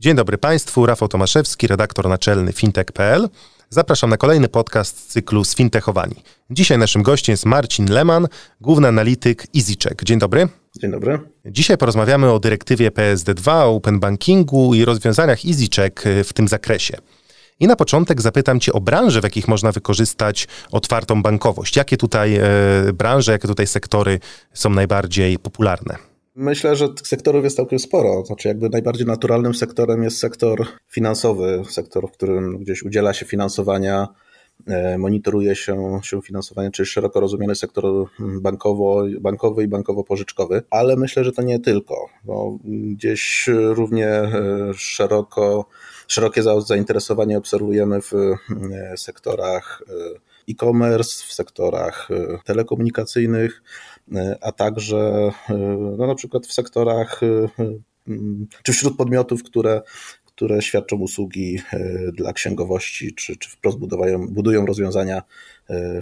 Dzień dobry Państwu, Rafał Tomaszewski, redaktor naczelny fintech.pl. Zapraszam na kolejny podcast z cyklu Sfintechowani. Dzisiaj naszym gościem jest Marcin Leman, główny analityk EasyCheck. Dzień dobry. Dzień dobry. Dzisiaj porozmawiamy o dyrektywie PSD2, o open bankingu i rozwiązaniach EasyCheck w tym zakresie. I na początek zapytam Cię o branże, w jakich można wykorzystać otwartą bankowość. Jakie tutaj e, branże, jakie tutaj sektory są najbardziej popularne? Myślę, że sektorów jest całkiem sporo. Znaczy, jakby najbardziej naturalnym sektorem jest sektor finansowy, sektor, w którym gdzieś udziela się finansowania, e, monitoruje się, się finansowanie, czyli szeroko rozumiany sektor bankowo, bankowy i bankowo-pożyczkowy, ale myślę, że to nie tylko, bo gdzieś równie e, szeroko, szerokie zainteresowanie obserwujemy w e, sektorach e-commerce, w sektorach telekomunikacyjnych, a także no, na przykład w sektorach czy wśród podmiotów, które które świadczą usługi dla księgowości, czy, czy wprost budują, budują rozwiązania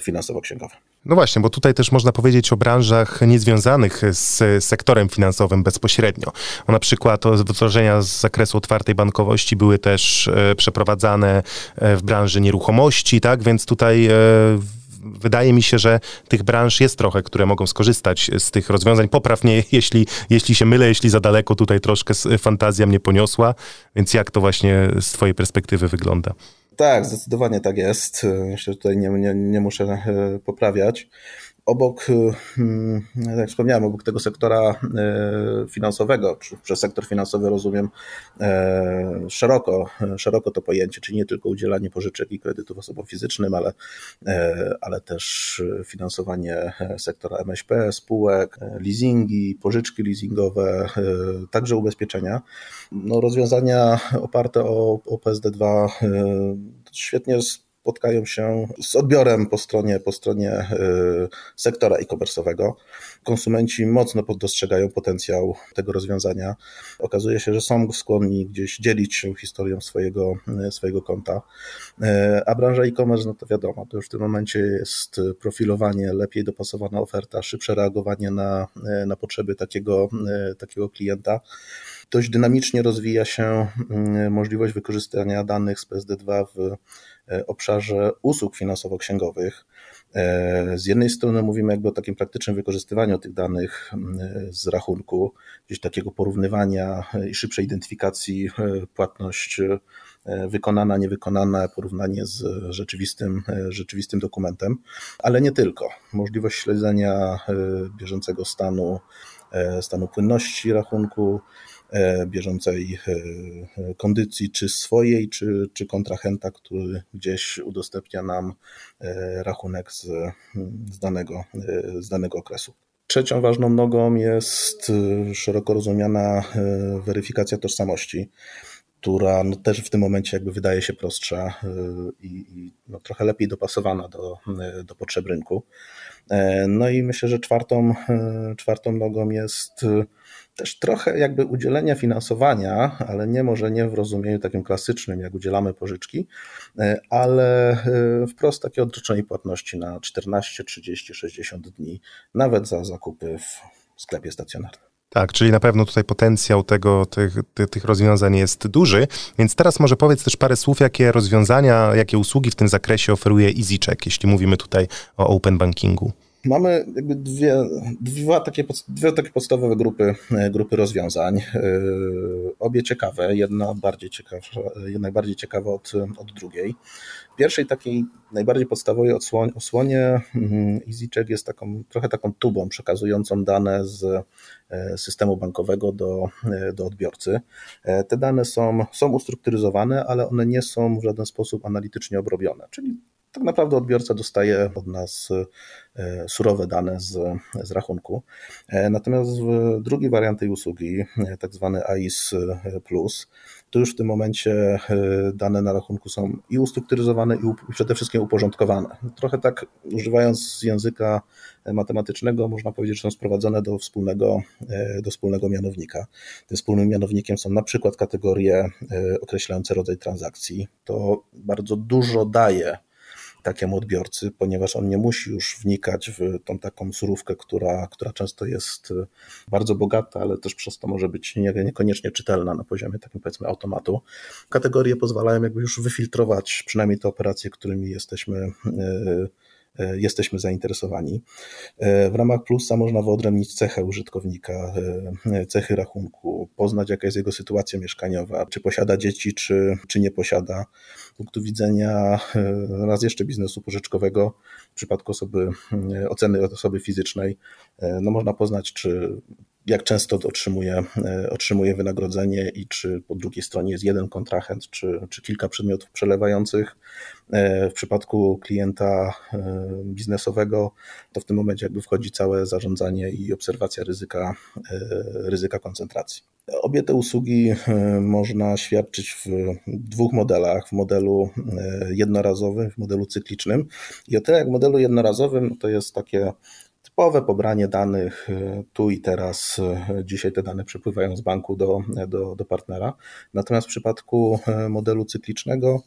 finansowo-księgowe. No właśnie, bo tutaj też można powiedzieć o branżach niezwiązanych z sektorem finansowym bezpośrednio. Bo na przykład wdrożenia z zakresu otwartej bankowości były też e, przeprowadzane e, w branży nieruchomości, tak? Więc tutaj e, wydaje mi się, że tych branż jest trochę, które mogą skorzystać z tych rozwiązań. Poprawnie, jeśli, jeśli się mylę, jeśli za daleko tutaj troszkę fantazja mnie poniosła. Więc jak to właśnie z Twojej perspektywy wygląda? Tak, zdecydowanie tak jest. Myślę, że tutaj nie, nie, nie muszę e, poprawiać obok, hmm, jak wspomniałem, obok tego sektora e, finansowego, czy przez sektor finansowy rozumiem e, szeroko, szeroko to pojęcie, czyli nie tylko udzielanie pożyczek i kredytów osobom fizycznym, ale, ale też finansowanie sektora MŚP, spółek, leasingi, pożyczki leasingowe, także ubezpieczenia. No, rozwiązania oparte o, o PSD2 świetnie spotkają się z odbiorem po stronie, po stronie e, sektora e-commerce'owego. Konsumenci mocno dostrzegają potencjał tego rozwiązania. Okazuje się, że są skłonni gdzieś dzielić się historią swojego, e, swojego konta. E, a branża e-commerce, no to wiadomo, to już w tym momencie jest profilowanie, lepiej dopasowana oferta, szybsze reagowanie na, na potrzeby takiego, takiego klienta dość dynamicznie rozwija się mm, możliwość wykorzystania danych z PSD2 w obszarze usług finansowo-księgowych. E, z jednej strony mówimy jakby o takim praktycznym wykorzystywaniu tych danych z rachunku, gdzieś takiego porównywania i szybszej identyfikacji e, płatność wykonana, niewykonana, porównanie z rzeczywistym, rzeczywistym dokumentem, ale nie tylko. Możliwość śledzenia bieżącego stanu, stanu płynności rachunku, E, bieżącej e, kondycji, czy swojej, czy, czy kontrahenta, który gdzieś udostępnia nam e, rachunek z, z, danego, z danego okresu. Trzecią ważną nogą jest szeroko rozumiana weryfikacja tożsamości, która no też w tym momencie jakby wydaje się prostsza i, i no trochę lepiej dopasowana do, do potrzeb rynku. No i myślę, że czwartą, czwartą nogą jest też trochę jakby udzielenia finansowania, ale nie może nie w rozumieniu takim klasycznym, jak udzielamy pożyczki, e, ale e, wprost takie odroczenie płatności na 14, 30, 60 dni, nawet za zakupy w sklepie stacjonarnym. Tak, czyli na pewno tutaj potencjał tego, tych, tych rozwiązań jest duży. Więc teraz może powiedz też parę słów, jakie rozwiązania, jakie usługi w tym zakresie oferuje EasyCheck, jeśli mówimy tutaj o open bankingu. Mamy jakby dwie, dwie, takie, dwie takie podstawowe grupy, e, grupy rozwiązań. E, obie ciekawe, jedna bardziej bardziej ciekawa od, od drugiej. Pierwszej takiej najbardziej podstawowej odsłonie, osłonie mm, EasyCheck jest taką, trochę taką tubą przekazującą dane z e, systemu bankowego do, do odbiorcy. Te dane są, są ustrukturyzowane, ale one nie są w żaden sposób analitycznie obrobione, czyli tak naprawdę odbiorca dostaje od nas surowe dane z, z rachunku. Natomiast w drugi wariant tej usługi, tak zwany AIS Plus, to już w tym momencie e, dane na rachunku są i ustrukturyzowane, i przede wszystkim uporządkowane. Trochę tak używając języka matematycznego, można powiedzieć, że są sprowadzone do wspólnego, e, do wspólnego mianownika. Tym wspólnym mianownikiem są na przykład kategorie e, określające rodzaj transakcji. To bardzo dużo daje takiemu odbiorcy, ponieważ on nie musi już wnikać w tą taką surówkę, która, która często jest e, bardzo bogata, ale też przez to może być niekoniecznie czytelna na poziomie takim powiedzmy automatu. Kategorie pozwalają jakby już wyfiltrować przynajmniej te operacje, którymi jesteśmy E, jesteśmy zainteresowani. E, w ramach Plusa można wyodrębnić cechę użytkownika, e, cechy rachunku, poznać jaka jest jego sytuacja mieszkaniowa, czy posiada dzieci, czy, czy nie posiada. Z punktu widzenia raz jeszcze biznesu pożyczkowego, w przypadku osoby, oceny osoby fizycznej, no można poznać, czy jak często otrzymuje, e, otrzymuje wynagrodzenie i czy po drugiej stronie jest jeden kontrahent, czy, czy kilka przedmiotów przelewających. E, w przypadku klienta e, biznesowego to w tym momencie jakby wchodzi całe zarządzanie i obserwacja ryzyka, ryzyka koncentracji. Obie te usługi można świadczyć w dwóch modelach, w modelu jednorazowym, w modelu cyklicznym. I o tyle jak w modelu jednorazowym to jest takie typowe pobranie danych e, tu i teraz. E, dzisiaj te dane przepływają z banku do, do, do partnera. Natomiast w przypadku e, modelu cyklicznego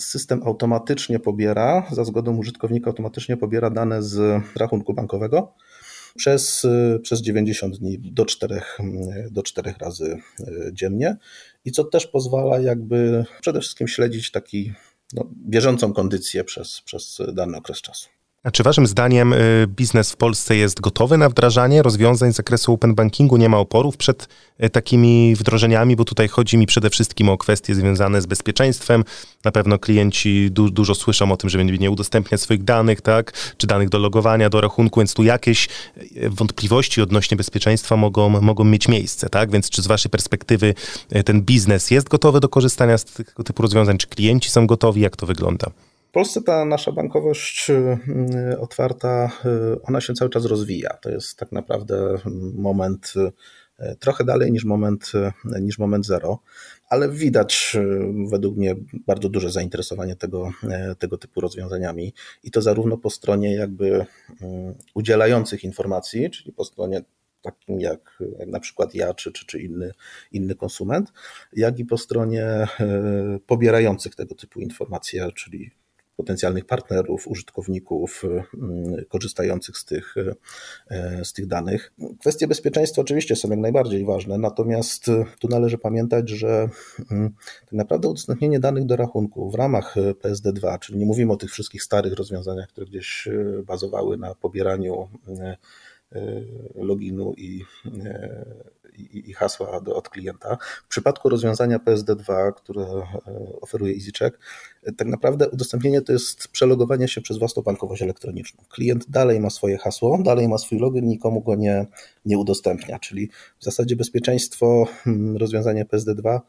system automatycznie pobiera, za zgodą użytkownika automatycznie pobiera dane z rachunku bankowego przez, przez 90 dni do 4, do 4 razy dziennie i co też pozwala jakby przede wszystkim śledzić taki no, bieżącą kondycję przez, przez dany okres czasu. A czy waszym zdaniem y, biznes w Polsce jest gotowy na wdrażanie rozwiązań z zakresu open bankingu? Nie ma oporów przed y, takimi wdrożeniami, bo tutaj chodzi mi przede wszystkim o kwestie związane z bezpieczeństwem. Na pewno klienci du dużo słyszą o tym, że nie udostępniać swoich danych, tak? Czy danych do logowania, do rachunku, więc tu jakieś y, wątpliwości odnośnie bezpieczeństwa mogą, mogą mieć miejsce, tak? Więc czy z waszej perspektywy ten biznes jest gotowy do korzystania z tego typu rozwiązań? Czy klienci są gotowi? Jak to wygląda? Polsce ta nasza bankowość y, otwarta, y, ona się cały czas rozwija. To jest tak naprawdę moment y, trochę dalej niż moment, niż moment zero, ale widać według mnie bardzo duże zainteresowanie tego, tego typu rozwiązaniami i to zarówno po stronie jakby udzielających informacji, czyli po stronie takim jak, jak na przykład ja czy, czy, czy inny, inny konsument, jak i po stronie pobierających tego typu informacje, czyli potencjalnych partnerów, użytkowników mm, korzystających z tych, e, z tych danych. Kwestie bezpieczeństwa oczywiście są jak najbardziej ważne, natomiast tu należy pamiętać, że mm, tak naprawdę udostępnienie danych do rachunku w ramach PSD2, czyli nie mówimy o tych wszystkich starych rozwiązaniach, które gdzieś bazowały na pobieraniu loginu i i, i hasła do, od klienta. W przypadku rozwiązania PSD2, które e, oferuje EasyCheck, e, tak naprawdę udostępnienie to jest przelogowanie się przez własną bankowość elektroniczną. Klient dalej ma swoje hasło, dalej ma swój login, nikomu go nie, nie udostępnia, czyli w zasadzie bezpieczeństwo hmm, rozwiązania PSD2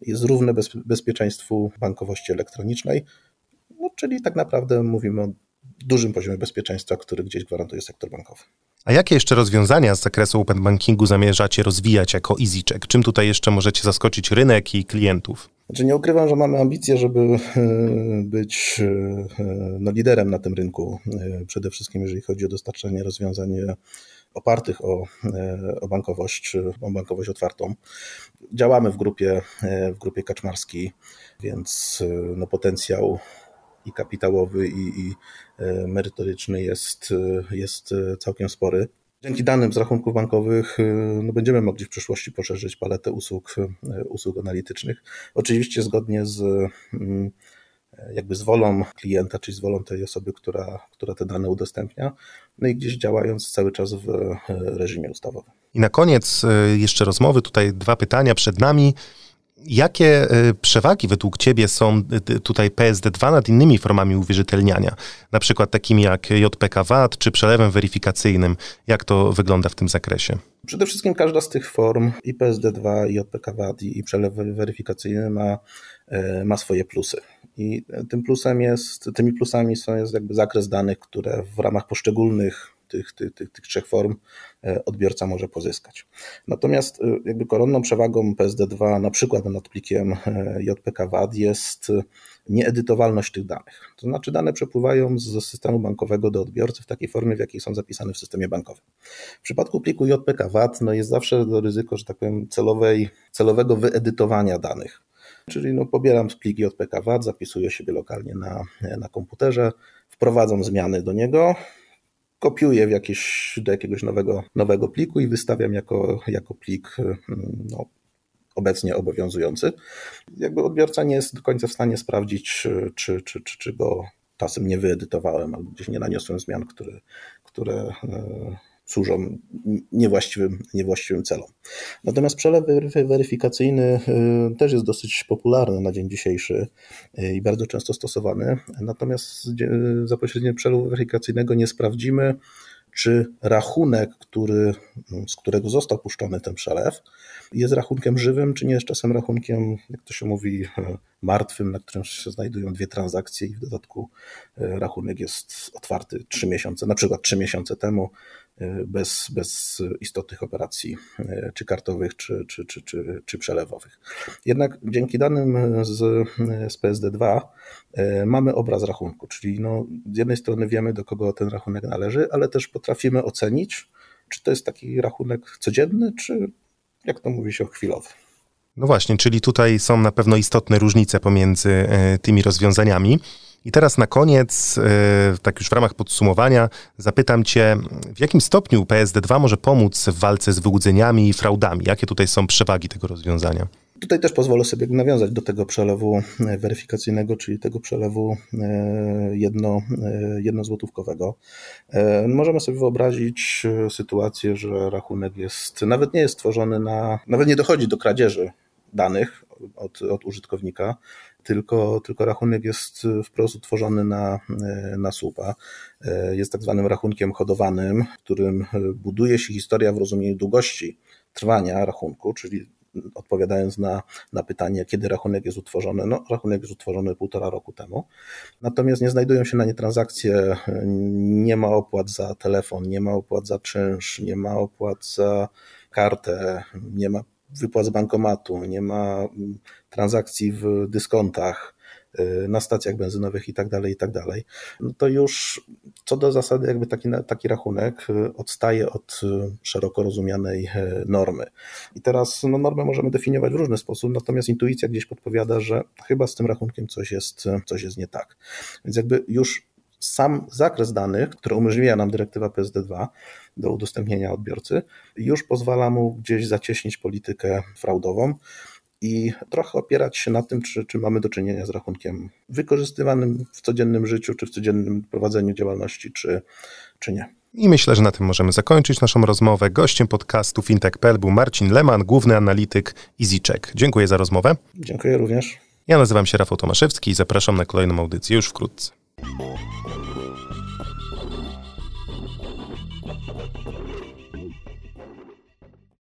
jest równe bez, bezpieczeństwu bankowości elektronicznej, no, czyli tak naprawdę mówimy o dużym poziomie bezpieczeństwa, który gdzieś gwarantuje sektor bankowy. A jakie jeszcze rozwiązania z zakresu open bankingu zamierzacie rozwijać jako EasyCheck? Czym tutaj jeszcze możecie zaskoczyć rynek i klientów? Znaczy nie ukrywam, że mamy ambicje, żeby e, być e, no, liderem na tym rynku. E, przede wszystkim jeżeli chodzi o dostarczanie rozwiązań opartych o, o bankowość, o bankowość otwartą. Działamy w grupie, w grupie kaczmarskiej, więc no, potencjał i kapitałowy, i, i e, merytoryczny jest, e, jest e, całkiem spory. Dzięki danym z rachunków bankowych no będziemy mogli w przyszłości poszerzyć paletę usług, usług analitycznych. Oczywiście zgodnie z mm, jakby z wolą klienta, czyli z wolą tej osoby, która, która te dane udostępnia, no i gdzieś działając cały czas w reżimie ustawowym. I na koniec jeszcze rozmowy, tutaj dwa pytania przed nami. Jakie e, przewagi według Ciebie są e, tutaj PSD2 nad innymi formami uwierzytelniania, na przykład takimi jak JPK VAT czy przelewem weryfikacyjnym? Jak to wygląda w tym zakresie? Przede wszystkim każda z tych form, i PSD2, i JPK VAT, i przelew weryfikacyjny ma ma swoje plusy. I tym plusem jest, tymi plusami są, jest jakby zakres danych, które w ramach poszczególnych tych, tych, tych, tych trzech form e, odbiorca może pozyskać. Natomiast e, jakby koronną przewagą PSD2 na przykład nad plikiem e, JPK-WAD jest nieedytowalność tych danych. To znaczy dane przepływają z systemu bankowego do odbiorcy w takiej formie, w jakiej są zapisane w systemie bankowym. W przypadku pliku JPK-WAD no jest zawsze to ryzyko, że tak powiem, celowej, celowego wyedytowania danych. Czyli no, pobieram plik JPK-WAD, zapisuję siebie lokalnie na, na komputerze, wprowadzam zmiany do niego, kopiuję w jakieś, do jakiegoś nowego, nowego pliku i wystawiam jako, jako plik mm, no, obecnie obowiązujący. Jakby odbiorca nie jest do końca w stanie sprawdzić, czy, czy, czy, czy go czasem nie wyedytowałem albo gdzieś nie naniosłem zmian, które, które e, służą niewłaściwym, niewłaściwym celom. Natomiast przelew weryfikacyjny y, też jest dosyć popularny na dzień dzisiejszy y, i bardzo często stosowany. Natomiast za pośrednictwem przelewu weryfikacyjnego nie sprawdzimy, czy rachunek, który, z którego został puszczony ten przelew, jest rachunkiem żywym, czy nie jest czasem rachunkiem, jak to się mówi, martwym, na którym się znajdują dwie transakcje i w dodatku rachunek jest otwarty trzy miesiące, na przykład trzy miesiące temu, bez, bez istotnych operacji, e, czy kartowych, czy, czy, czy, czy, czy przelewowych. Jednak dzięki danym z, z PSD2 mamy obraz rachunku, czyli no, z jednej strony wiemy, do kogo ten rachunek należy, ale też potrafimy ocenić, czy to jest taki rachunek codzienny, czy jak to mówi się, chwilowy. No właśnie, czyli tutaj są na pewno istotne różnice pomiędzy e, tymi rozwiązaniami. I teraz na koniec, e, tak już w ramach podsumowania, zapytam Cię, w jakim stopniu PSD2 może pomóc w walce z wyłudzeniami i fraudami? Jakie tutaj są przewagi tego rozwiązania? Tutaj też pozwolę sobie nawiązać do tego przelewu e, weryfikacyjnego, czyli tego przelewu jedno, jednozłotówkowego. Możemy sobie wyobrazić sytuację, że rachunek jest, nawet nie jest tworzony na, nawet nie dochodzi do kradzieży danych od, od użytkownika, tylko, tylko rachunek jest wprost utworzony na, na słupa. Jest tak zwanym rachunkiem hodowanym, w którym buduje się historia w rozumieniu długości trwania rachunku, czyli odpowiadając na, na pytanie, kiedy rachunek jest utworzony, no rachunek jest utworzony półtora roku temu. Natomiast nie znajdują się na nie transakcje, nie ma opłat za telefon, nie ma opłat za czynsz, nie ma opłat za kartę, nie ma wypłat z bankomatu, nie ma mm, transakcji w dyskontach, y, na stacjach benzynowych i tak dalej, i tak dalej, no to już co do zasady jakby taki, taki rachunek y, odstaje od y, szeroko rozumianej normy. I teraz no, normę możemy definiować w różny sposób, natomiast intuicja gdzieś podpowiada, że chyba z tym rachunkiem coś jest, coś jest nie tak. Więc jakby już sam zakres danych, który umożliwia nam dyrektywa PSD2 do udostępnienia odbiorcy, już pozwala mu gdzieś zacieśnić politykę fraudową i trochę opierać się na tym, czy, czy mamy do czynienia z rachunkiem wykorzystywanym w codziennym życiu, czy w codziennym prowadzeniu działalności, czy, czy nie. I myślę, że na tym możemy zakończyć naszą rozmowę. Gościem podcastu FintechPL był Marcin Leman, główny analityk EasyCheck. Dziękuję za rozmowę. Dziękuję również. Ja nazywam się Rafał Tomaszewski i zapraszam na kolejną audycję już wkrótce. Bye.